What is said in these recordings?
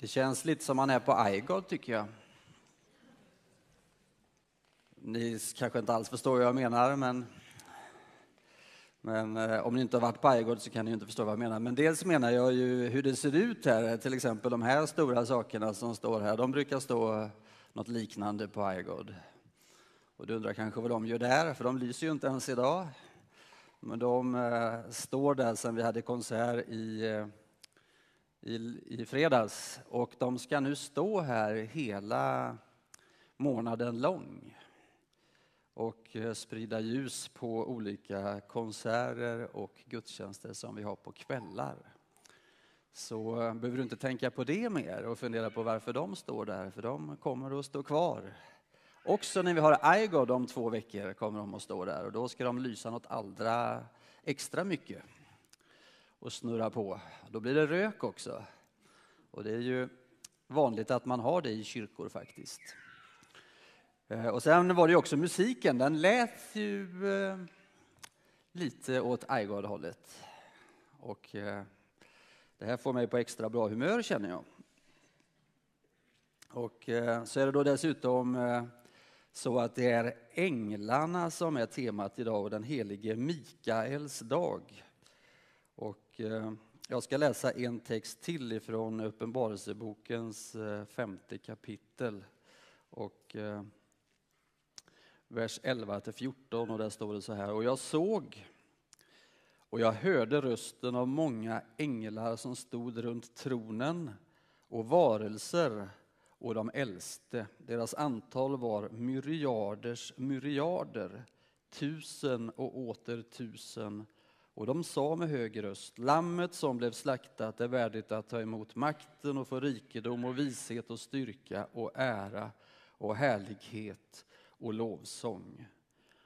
Det känns lite som man är på iGod tycker jag. Ni kanske inte alls förstår vad jag menar, men, men eh, om ni inte har varit på iGod så kan ni inte förstå vad jag menar. Men dels menar jag ju hur det ser ut här, till exempel de här stora sakerna som står här, de brukar stå något liknande på iGod. Och du undrar kanske vad de gör där, för de lyser ju inte ens idag. Men de eh, står där sen vi hade konsert i eh, i, i fredags och de ska nu stå här hela månaden lång och eh, sprida ljus på olika konserter och gudstjänster som vi har på kvällar. Så eh, behöver du inte tänka på det mer och fundera på varför de står där, för de kommer att stå kvar. Också när vi har iGod om två veckor kommer de att stå där och då ska de lysa något allra extra mycket och snurrar på. Då blir det rök också. Och det är ju vanligt att man har det i kyrkor faktiskt. Eh, och sen var det ju också musiken, den lät ju eh, lite åt Aigard-hållet. Och eh, det här får mig på extra bra humör känner jag. Och så är det då dessutom så att det är änglarna som är temat idag och den helige Mikaels dag. Och jag ska läsa en text till ifrån Uppenbarelsebokens eh, femte kapitel. Och eh, vers 11 till 14 och där står det så här. Och jag såg och jag hörde rösten av många änglar som stod runt tronen och varelser och de äldste. Deras antal var myriaders myriader, tusen och åter tusen och de sa med hög röst, lammet som blev slaktat är värdigt att ta emot makten och få rikedom och vishet och styrka och ära och härlighet och lovsång.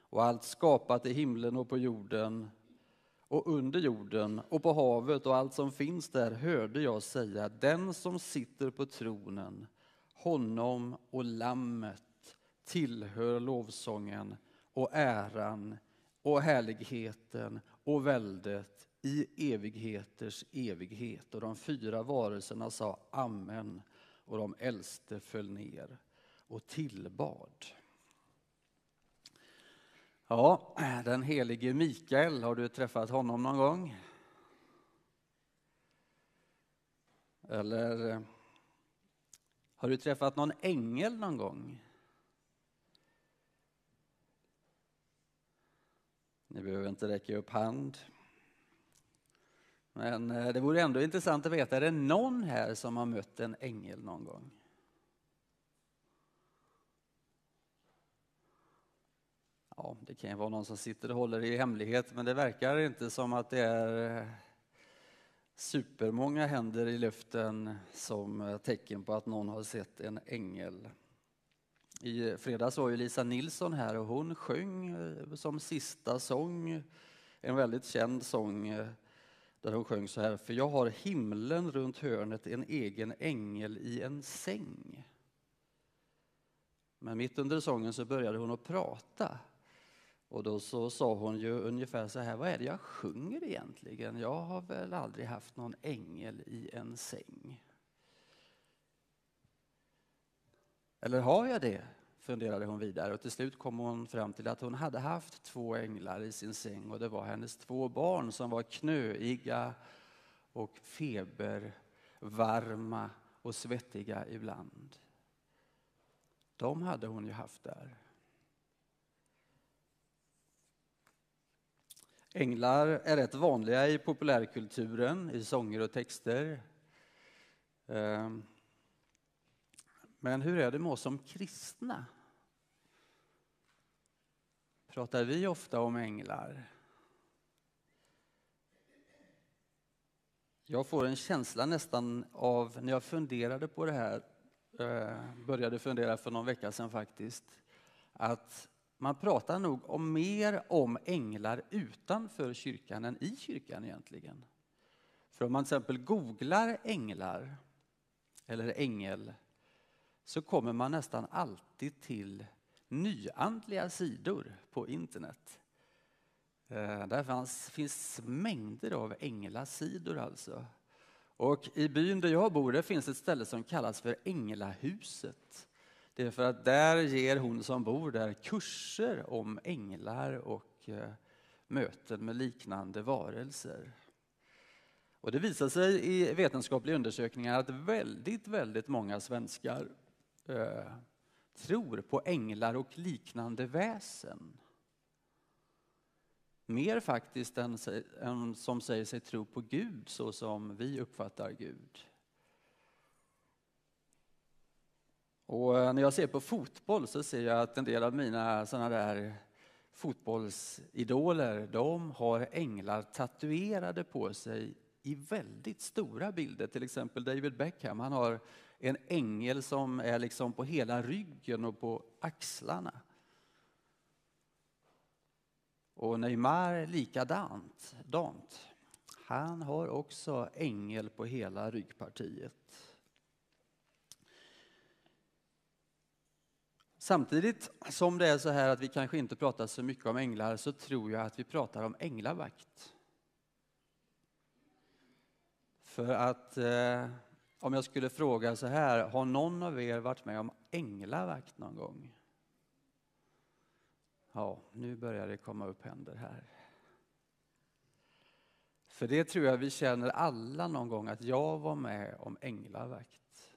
Och allt skapat i himlen och på jorden och under jorden och på havet och allt som finns där hörde jag säga, den som sitter på tronen, honom och lammet tillhör lovsången och äran och härligheten och väldet i evigheters evighet. Och de fyra varelserna sa amen och de äldste föll ner och tillbad. Ja, den helige Mikael, har du träffat honom någon gång? Eller eh, har du träffat någon ängel någon gång? Ni behöver inte räcka upp hand. Men eh, det vore ändå intressant att veta, är det någon här som har mött en ängel någon gång? Ja, det kan ju vara någon som sitter och håller i hemlighet, men det verkar inte som att det är eh, supermånga händer i luften som eh, tecken på att någon har sett en ängel. I fredags var ju Lisa Nilsson här och hon sjöng eh, som sista sång en väldigt känd sång eh, där hon sjöng så här. För jag har himlen runt hörnet, en egen ängel i en säng. Men mitt under sången så började hon att prata. Och då så sa hon ju ungefär så här, vad är det jag sjunger egentligen? Jag har väl aldrig haft någon ängel i en säng. Eller har jag det? funderade hon vidare och till slut kom hon fram till att hon hade haft två änglar i sin säng och det var hennes två barn som var knöiga och febervarma och svettiga ibland. De hade hon ju haft där. Änglar är rätt vanliga i populärkulturen, i sånger och texter. Ehm, men hur är det med oss som kristna? Pratar vi ofta om änglar? Jag får en känsla nästan av, när jag funderade på det här, eh, började fundera för någon vecka sedan faktiskt, att man pratar nog om mer om änglar utanför kyrkan än i kyrkan egentligen. För om man till exempel googlar änglar eller ängel så kommer man nästan alltid till nyandliga sidor på internet. Eh, där fanns, finns mängder av änglasidor alltså. Och i byn där jag bor där finns ett ställe som kallas för Änglahuset. Det är för att där ger hon som bor där kurser om änglar och eh, möten med liknande varelser. Och det visar sig i vetenskapliga undersökningar att väldigt, väldigt många svenskar eh, tror på änglar och liknande väsen. Mer faktiskt än, än som säger sig tro på Gud så som vi uppfattar Gud. Och eh, när jag ser på fotboll så ser jag att en del av mina såna där fotbollsidoler, de har änglar tatuerade på sig i väldigt stora bilder. Till exempel David Beckham, han har en ängel som är liksom på hela ryggen och på axlarna. Och Neymar likadant. Dant. Han har också ängel på hela ryggpartiet. Samtidigt som det är så här att vi kanske inte pratar så mycket om änglar så tror jag att vi pratar om änglavakt. För att eh, om jag skulle fråga så här, har någon av er varit med om änglavakt någon gång? Ja, nu börjar det komma upp händer här. För det tror jag vi känner alla någon gång att jag var med om änglavakt.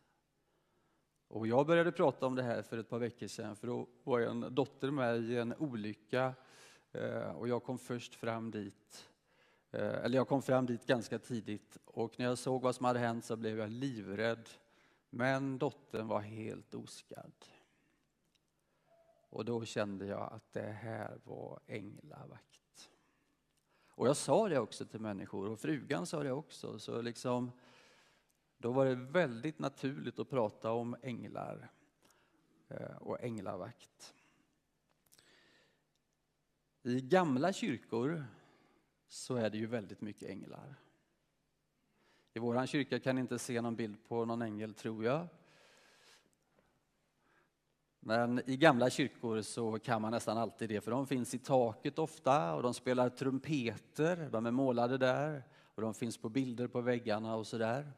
Och jag började prata om det här för ett par veckor sedan för då var en dotter med i en olycka eh, och jag kom först fram dit. Eh, eller jag kom fram dit ganska tidigt och när jag såg vad som hade hänt så blev jag livrädd. Men dottern var helt oskadd. Och då kände jag att det här var änglavakt. Och jag sa det också till människor och frugan sa det också. Så liksom, då var det väldigt naturligt att prata om änglar eh, och änglavakt. I gamla kyrkor så är det ju väldigt mycket änglar. I vår kyrka kan ni inte se någon bild på någon ängel, tror jag. Men i gamla kyrkor så kan man nästan alltid det, för de finns i taket ofta och de spelar trumpeter, de är målade där och de finns på bilder på väggarna och sådär.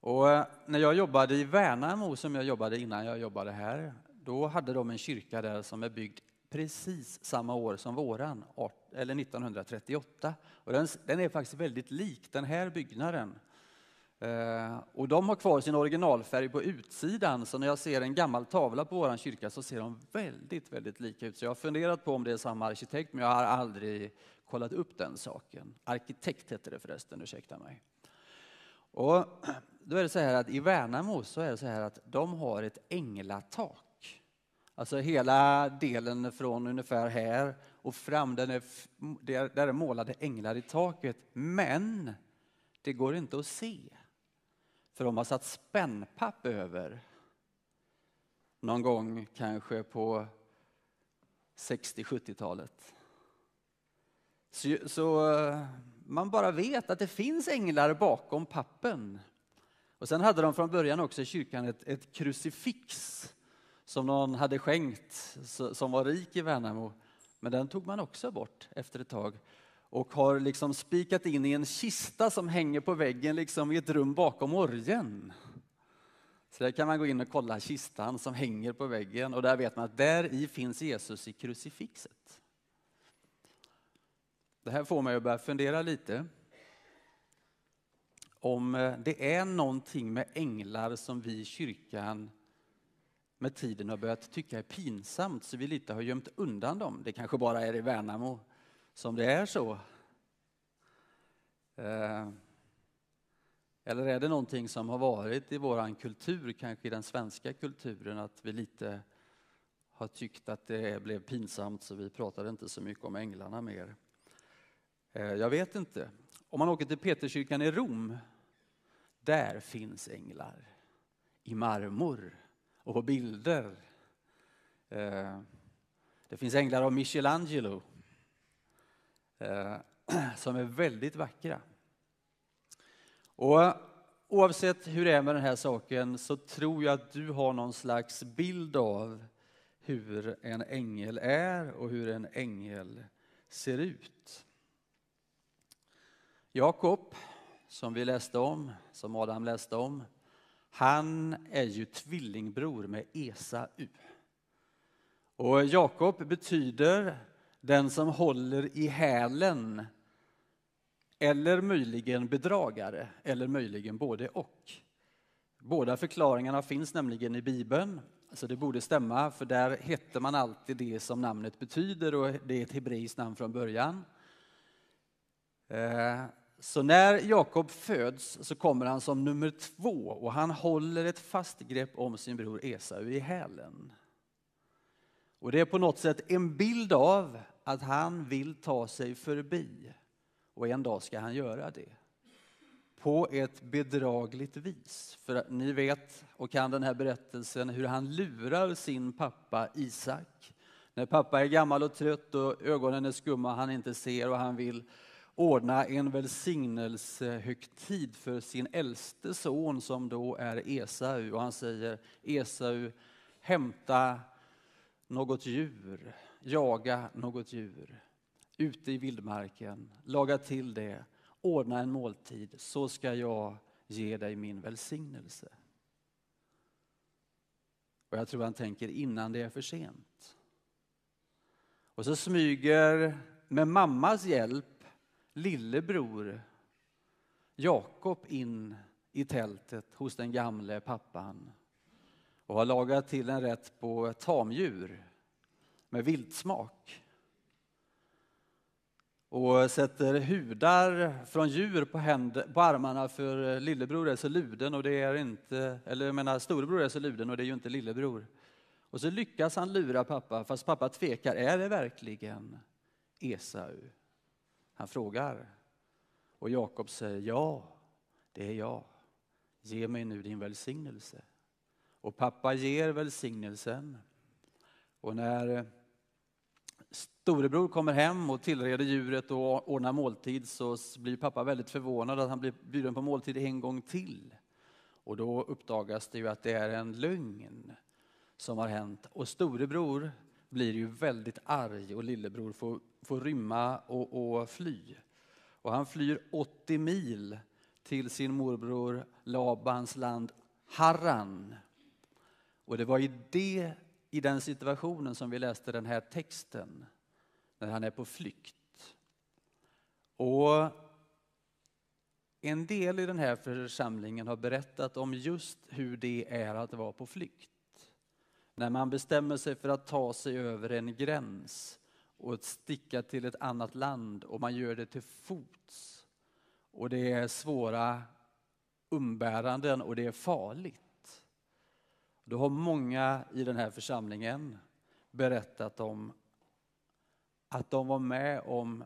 Och eh, när jag jobbade i Värnamo, som jag jobbade innan jag jobbade här, då hade de en kyrka där som är byggd precis samma år som våran, eller 1938. Och den, den är faktiskt väldigt lik den här byggnaden. Eh, och de har kvar sin originalfärg på utsidan, så när jag ser en gammal tavla på vår kyrka så ser de väldigt, väldigt lika ut. Så jag har funderat på om det är samma arkitekt, men jag har aldrig kollat upp den saken. Arkitekt heter det förresten, ursäkta mig. Och då är det så här att i Värnamo så är det så här att de har ett änglatak. Alltså hela delen från ungefär här och fram, den är, där är målade änglar i taket. Men det går inte att se. För de har satt spännpapp över. Någon gång kanske på 60-70-talet. Så, så eh, man bara vet att det finns änglar bakom pappen. Och sen hade de från början också i kyrkan ett, ett krucifix som någon hade skänkt, som var rik i Värnamo. Men den tog man också bort efter ett tag och har liksom spikat in i en kista som hänger på väggen liksom i ett rum bakom orgeln. Så där kan man gå in och kolla kistan som hänger på väggen och där vet man att där i finns Jesus i krucifixet. Det här får mig att börja fundera lite om eh, det är någonting med änglar som vi i kyrkan med tiden har börjat tycka är pinsamt så vi lite har gömt undan dem. Det kanske bara är i Värnamo som det är så. Eh, eller är det någonting som har varit i vår kultur, kanske i den svenska kulturen, att vi lite har tyckt att det blev pinsamt så vi pratade inte så mycket om änglarna mer. Eh, jag vet inte. Om man åker till Peterskyrkan i Rom, där finns änglar i marmor och på bilder. Eh, det finns änglar av Michelangelo eh, som är väldigt vackra. Och eh, oavsett hur det är med den här saken så tror jag att du har någon slags bild av hur en ängel är och hur en ängel ser ut. Jakob, som vi läste om, som Adam läste om, han är ju tvillingbror med Esau. Och Jakob betyder den som håller i hälen eller möjligen bedragare, eller möjligen både och. Båda förklaringarna finns nämligen i Bibeln, så det borde stämma, för där hette man alltid det som namnet betyder och det är ett hebreiskt namn från början. Eh, så när Jakob föds så kommer han som nummer två och han håller ett fast grepp om sin bror Esau i hälen. Och det är på något sätt en bild av att han vill ta sig förbi. Och en dag ska han göra det. På ett bedragligt vis. För ni vet och kan den här berättelsen hur han lurar sin pappa Isak. När pappa är gammal och trött och ögonen är skumma, han inte ser och han vill ordna en välsignelsehögtid för sin äldste son som då är Esau. Och han säger Esau, hämta något djur, jaga något djur ute i vildmarken, laga till det, ordna en måltid, så ska jag ge dig min välsignelse. Och jag tror han tänker innan det är för sent. Och så smyger med mammas hjälp lillebror Jakob in i tältet hos den gamle pappan och har lagat till en rätt på tamdjur med viltsmak och sätter hudar från djur på, händer, på armarna för lillebror är så luden och det är inte, eller jag menar storebror är så luden och det är ju inte lillebror. Och så lyckas han lura pappa, fast pappa tvekar, är det verkligen Esau? Han frågar. Och Jakob säger, ja, det är jag. Ge mig nu din välsignelse. Och pappa ger välsignelsen. Och när eh, storebror kommer hem och tillreder djuret och ordnar måltid så blir pappa väldigt förvånad att han blir bjuden på måltid en gång till. Och då uppdagas det ju att det är en lögn som har hänt. Och storebror blir ju väldigt arg och lillebror får, får rymma och, och fly. Och han flyr 80 mil till sin morbror Labans land Harran. Och det var i, det, i den situationen som vi läste den här texten när han är på flykt. Och en del i den här församlingen har berättat om just hur det är att vara på flykt. När man bestämmer sig för att ta sig över en gräns och sticka till ett annat land och man gör det till fots. Och det är svåra umbäranden och det är farligt. Då har många i den här församlingen berättat om att de var med om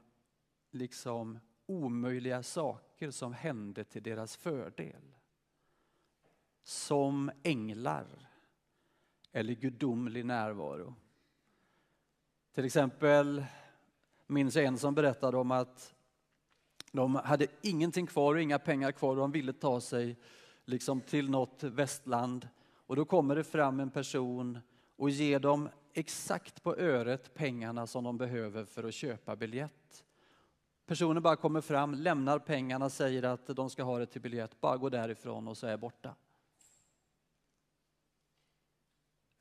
liksom omöjliga saker som hände till deras fördel. Som änglar eller gudomlig närvaro. Till exempel minns jag en som berättade om att de hade ingenting kvar och inga pengar kvar och de ville ta sig liksom till något västland. Och då kommer det fram en person och ger dem exakt på öret pengarna som de behöver för att köpa biljett. Personen bara kommer fram, lämnar pengarna, säger att de ska ha det till biljett, bara gå därifrån och så är borta.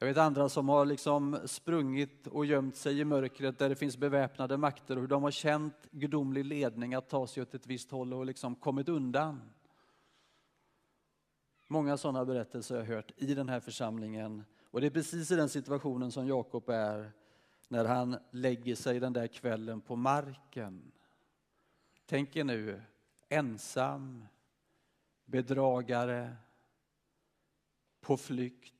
Jag vet andra som har liksom sprungit och gömt sig i mörkret där det finns beväpnade makter och hur de har känt gudomlig ledning att ta sig åt ett visst håll och liksom kommit undan. Många sådana berättelser har jag hört i den här församlingen och det är precis i den situationen som Jakob är när han lägger sig den där kvällen på marken. Tänk er nu, ensam, bedragare, på flykt.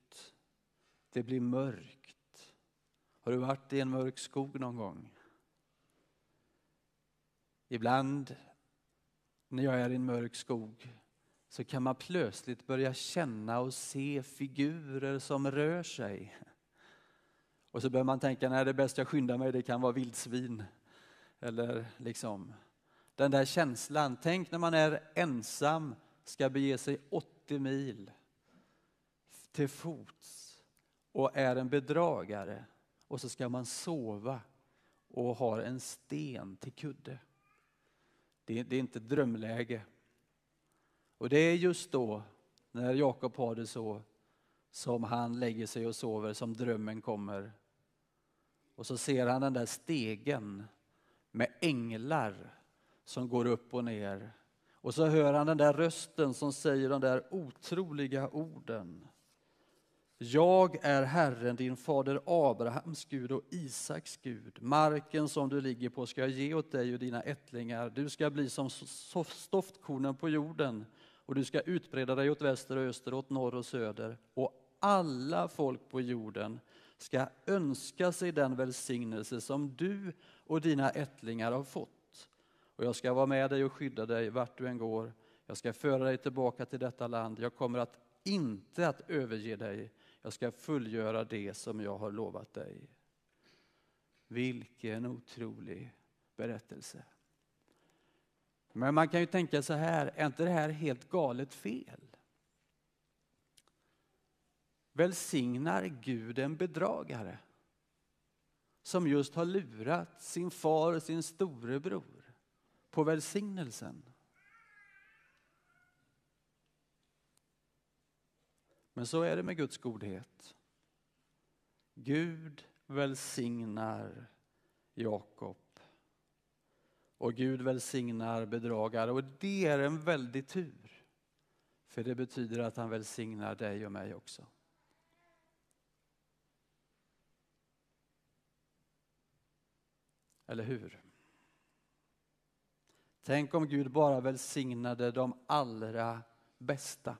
Det blir mörkt. Har du varit i en mörk skog någon gång? Ibland när jag är i en mörk skog så kan man plötsligt börja känna och se figurer som rör sig. Och så börjar man tänka, nej det är bäst jag skyndar mig, det kan vara vildsvin. Eller liksom, den där känslan. Tänk när man är ensam, ska bege sig 80 mil till fots och är en bedragare och så ska man sova och har en sten till kudde. Det, det är inte drömläge. Och det är just då, när Jakob har det så, som han lägger sig och sover, som drömmen kommer. Och så ser han den där stegen med änglar som går upp och ner. Och så hör han den där rösten som säger de där otroliga orden. Jag är Herren, din fader Abrahams Gud och Isaks Gud. Marken som du ligger på ska jag ge åt dig och dina ättlingar. Du ska bli som stoftkornen på jorden och du ska utbreda dig åt väster och öster, åt norr och söder. Och alla folk på jorden ska önska sig den välsignelse som du och dina ättlingar har fått. Och jag ska vara med dig och skydda dig vart du än går. Jag ska föra dig tillbaka till detta land. Jag kommer att inte att överge dig jag ska fullgöra det som jag har lovat dig. Vilken otrolig berättelse. Men man kan ju tänka så här, är inte det här helt galet fel? Välsignar Gud en bedragare som just har lurat sin far och sin storebror på välsignelsen? Men så är det med Guds godhet. Gud välsignar Jakob och Gud välsignar bedragare och det är en väldig tur. För det betyder att han välsignar dig och mig också. Eller hur? Tänk om Gud bara välsignade de allra bästa.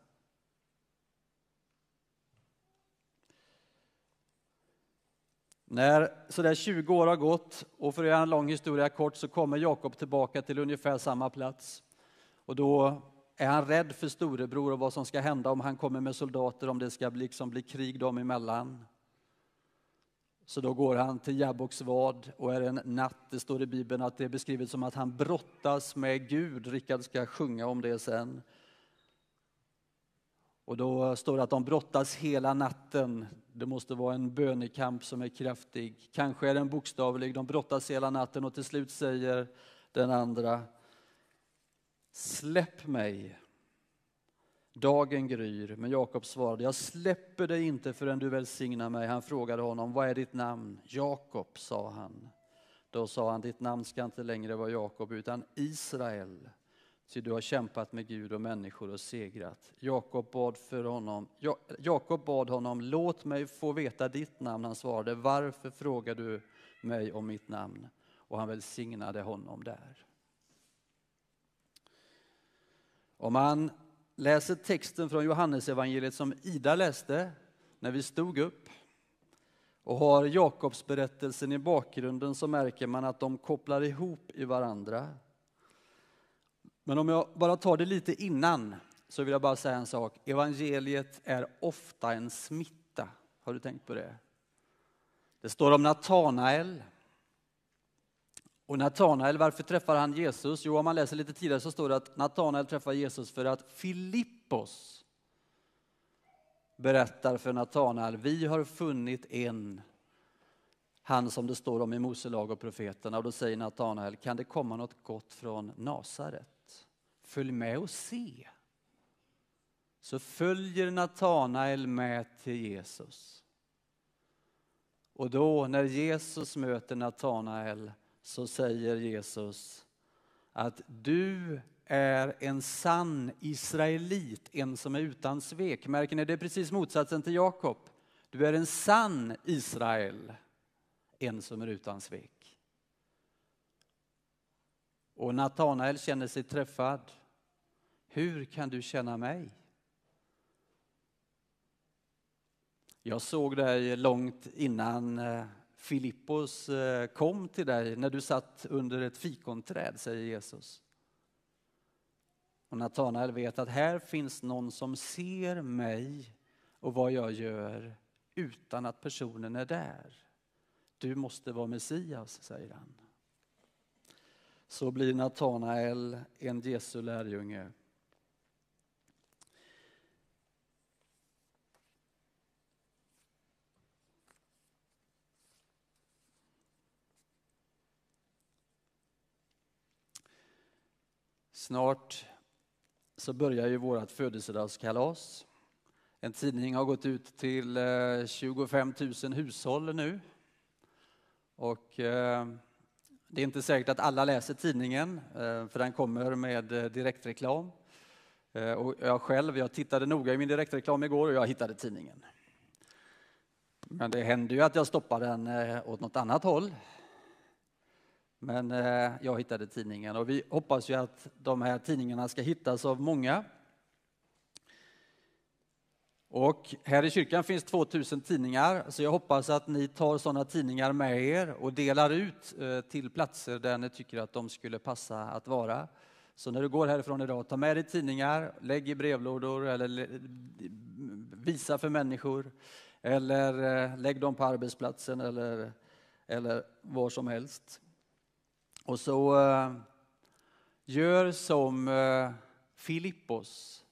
När sådär 20 år har gått och för att göra en lång historia kort så kommer Jakob tillbaka till ungefär samma plats. Och då är han rädd för storebror och vad som ska hända om han kommer med soldater, om det ska bli, liksom bli krig dem emellan. Så då går han till Jabboks vad och är en natt, det står i Bibeln att det är beskrivet som att han brottas med Gud. Rickard ska sjunga om det sen. Och då står det att de brottas hela natten. Det måste vara en bönekamp som är kraftig. Kanske är den bokstavlig. De brottas hela natten och till slut säger den andra Släpp mig. Dagen gryr, men Jakob svarade, jag släpper dig inte förrän du välsignar mig. Han frågade honom, vad är ditt namn? Jakob, sa han. Då sa han, ditt namn ska inte längre vara Jakob utan Israel. Ty du har kämpat med Gud och människor och segrat. Jakob bad, för honom, Jakob bad honom, låt mig få veta ditt namn. Han svarade, varför frågar du mig om mitt namn? Och han välsignade honom där. Om man läser texten från Johannesevangeliet som Ida läste när vi stod upp och har Jakobs berättelsen i bakgrunden så märker man att de kopplar ihop i varandra. Men om jag bara tar det lite innan så vill jag bara säga en sak. Evangeliet är ofta en smitta. Har du tänkt på det? Det står om Natanael. Och Natanael, varför träffar han Jesus? Jo, om man läser lite tidigare så står det att Natanael träffar Jesus för att Filippos berättar för Natanael, vi har funnit en, han som det står om i Mose lag och profeterna. Och då säger Natanael, kan det komma något gott från Nasaret? Följ med och se. Så följer Natanael med till Jesus. Och då när Jesus möter Natanael så säger Jesus att du är en sann israelit, en som är utan svek. Märker ni, det är precis motsatsen till Jakob. Du är en sann Israel, en som är utan svek. Och Natanael känner sig träffad. Hur kan du känna mig? Jag såg dig långt innan eh, Filippos eh, kom till dig när du satt under ett fikonträd, säger Jesus. Och Natanael vet att här finns någon som ser mig och vad jag gör utan att personen är där. Du måste vara Messias, säger han. Så blir Natanael en Jesu lärjunge. Snart så börjar ju vårt födelsedagskalas. En tidning har gått ut till eh, 25 000 hushåll nu. Och eh, det är inte säkert att alla läser tidningen, eh, för den kommer med eh, direktreklam. Eh, och jag själv, jag tittade noga i min direktreklam igår och jag hittade tidningen. Men det hände ju att jag stoppade den åt något annat håll. Men jag hittade tidningen och vi hoppas ju att de här tidningarna ska hittas av många och här i kyrkan finns 2000 tidningar, så jag hoppas att ni tar sådana tidningar med er och delar ut eh, till platser där ni tycker att de skulle passa att vara. Så när du går härifrån idag, ta med dig tidningar, lägg i brevlådor eller visa för människor. Eller eh, lägg dem på arbetsplatsen eller, eller var som helst. Och så eh, gör som Filippos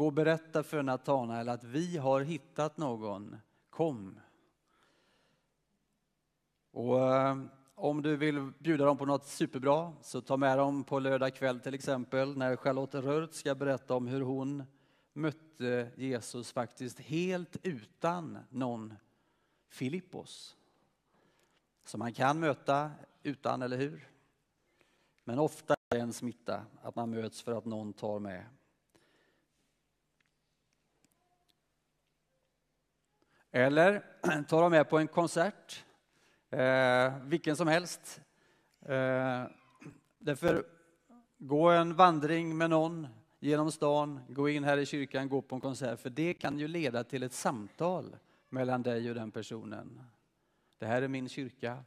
Gå och berätta för Natanael att vi har hittat någon. Kom. Och eh, om du vill bjuda dem på något superbra så ta med dem på lördag kväll till exempel när Charlotte Rörth ska berätta om hur hon mötte Jesus faktiskt helt utan någon Filippos. Som man kan möta utan, eller hur? Men ofta är det en smitta att man möts för att någon tar med. Eller ta dem med på en konsert, eh, vilken som helst. Eh, därför, gå en vandring med någon genom stan, gå in här i kyrkan, gå på en konsert, för det kan ju leda till ett samtal mellan dig och den personen. Det här är min kyrka,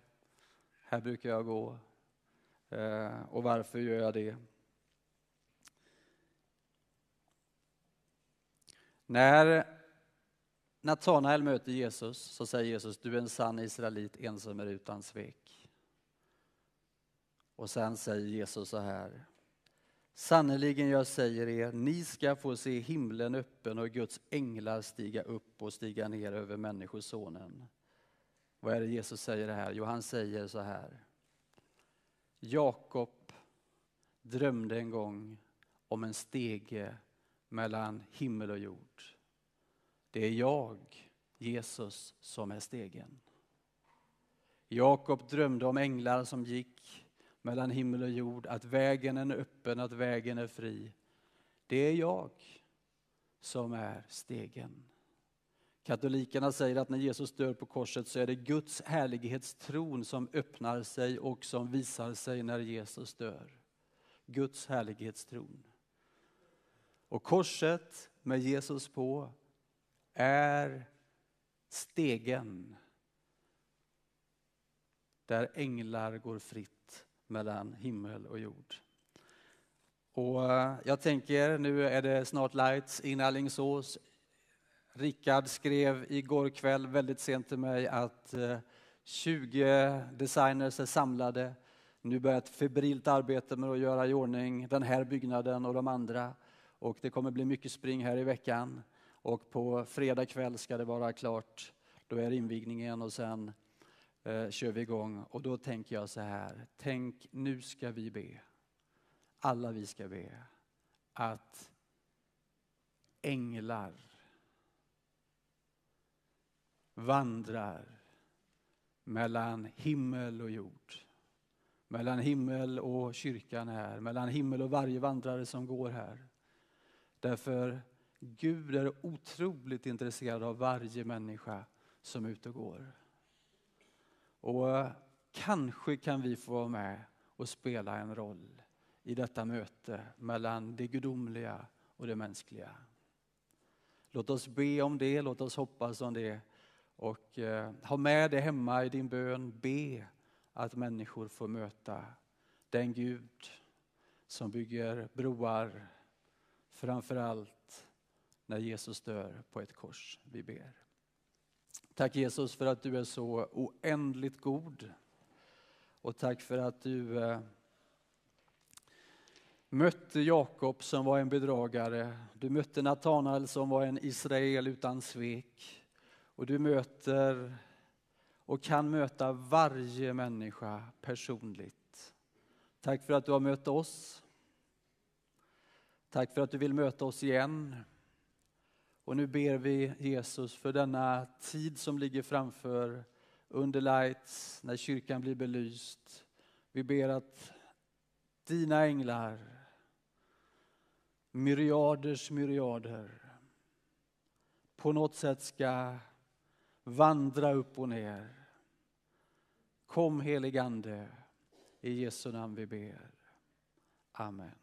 här brukar jag gå, eh, och varför gör jag det? När Natanael möter Jesus så säger Jesus, du är en sann israelit, en som är utan svek. Och sen säger Jesus så här, sannerligen jag säger er, ni ska få se himlen öppen och Guds änglar stiga upp och stiga ner över Människosonen. Vad är det Jesus säger här? Jo, han säger så här. Jakob drömde en gång om en stege mellan himmel och jord. Det är jag, Jesus, som är stegen. Jakob drömde om änglar som gick mellan himmel och jord, att vägen är öppen, att vägen är fri. Det är jag som är stegen. Katolikerna säger att när Jesus dör på korset så är det Guds härlighetstron som öppnar sig och som visar sig när Jesus dör. Guds härlighetstron. Och korset med Jesus på är stegen där änglar går fritt mellan himmel och jord. Och eh, jag tänker, nu är det snart lights in Alingsås. Rickard skrev igår kväll väldigt sent till mig att eh, 20 designers är samlade. Nu börjar ett febrilt arbete med att göra i ordning den här byggnaden och de andra. Och det kommer bli mycket spring här i veckan. Och på fredag kväll ska det vara klart. Då är invigningen och sen eh, kör vi igång. Och då tänker jag så här, tänk nu ska vi be. Alla vi ska be att änglar vandrar mellan himmel och jord. Mellan himmel och kyrkan här, mellan himmel och varje vandrare som går här. Därför Gud är otroligt intresserad av varje människa som är ute och går. Och kanske kan vi få vara med och spela en roll i detta möte mellan det gudomliga och det mänskliga. Låt oss be om det, låt oss hoppas om det och eh, ha med det hemma i din bön. Be att människor får möta den Gud som bygger broar framför allt när Jesus dör på ett kors. Vi ber. Tack Jesus för att du är så oändligt god. Och tack för att du eh, mötte Jakob som var en bedragare. Du mötte Natanael som var en Israel utan svek. Och du möter och kan möta varje människa personligt. Tack för att du har mött oss. Tack för att du vill möta oss igen. Och nu ber vi Jesus för denna tid som ligger framför under lights, när kyrkan blir belyst. Vi ber att dina änglar, myriaders myriader, på något sätt ska vandra upp och ner. Kom heligande, i Jesu namn vi ber. Amen.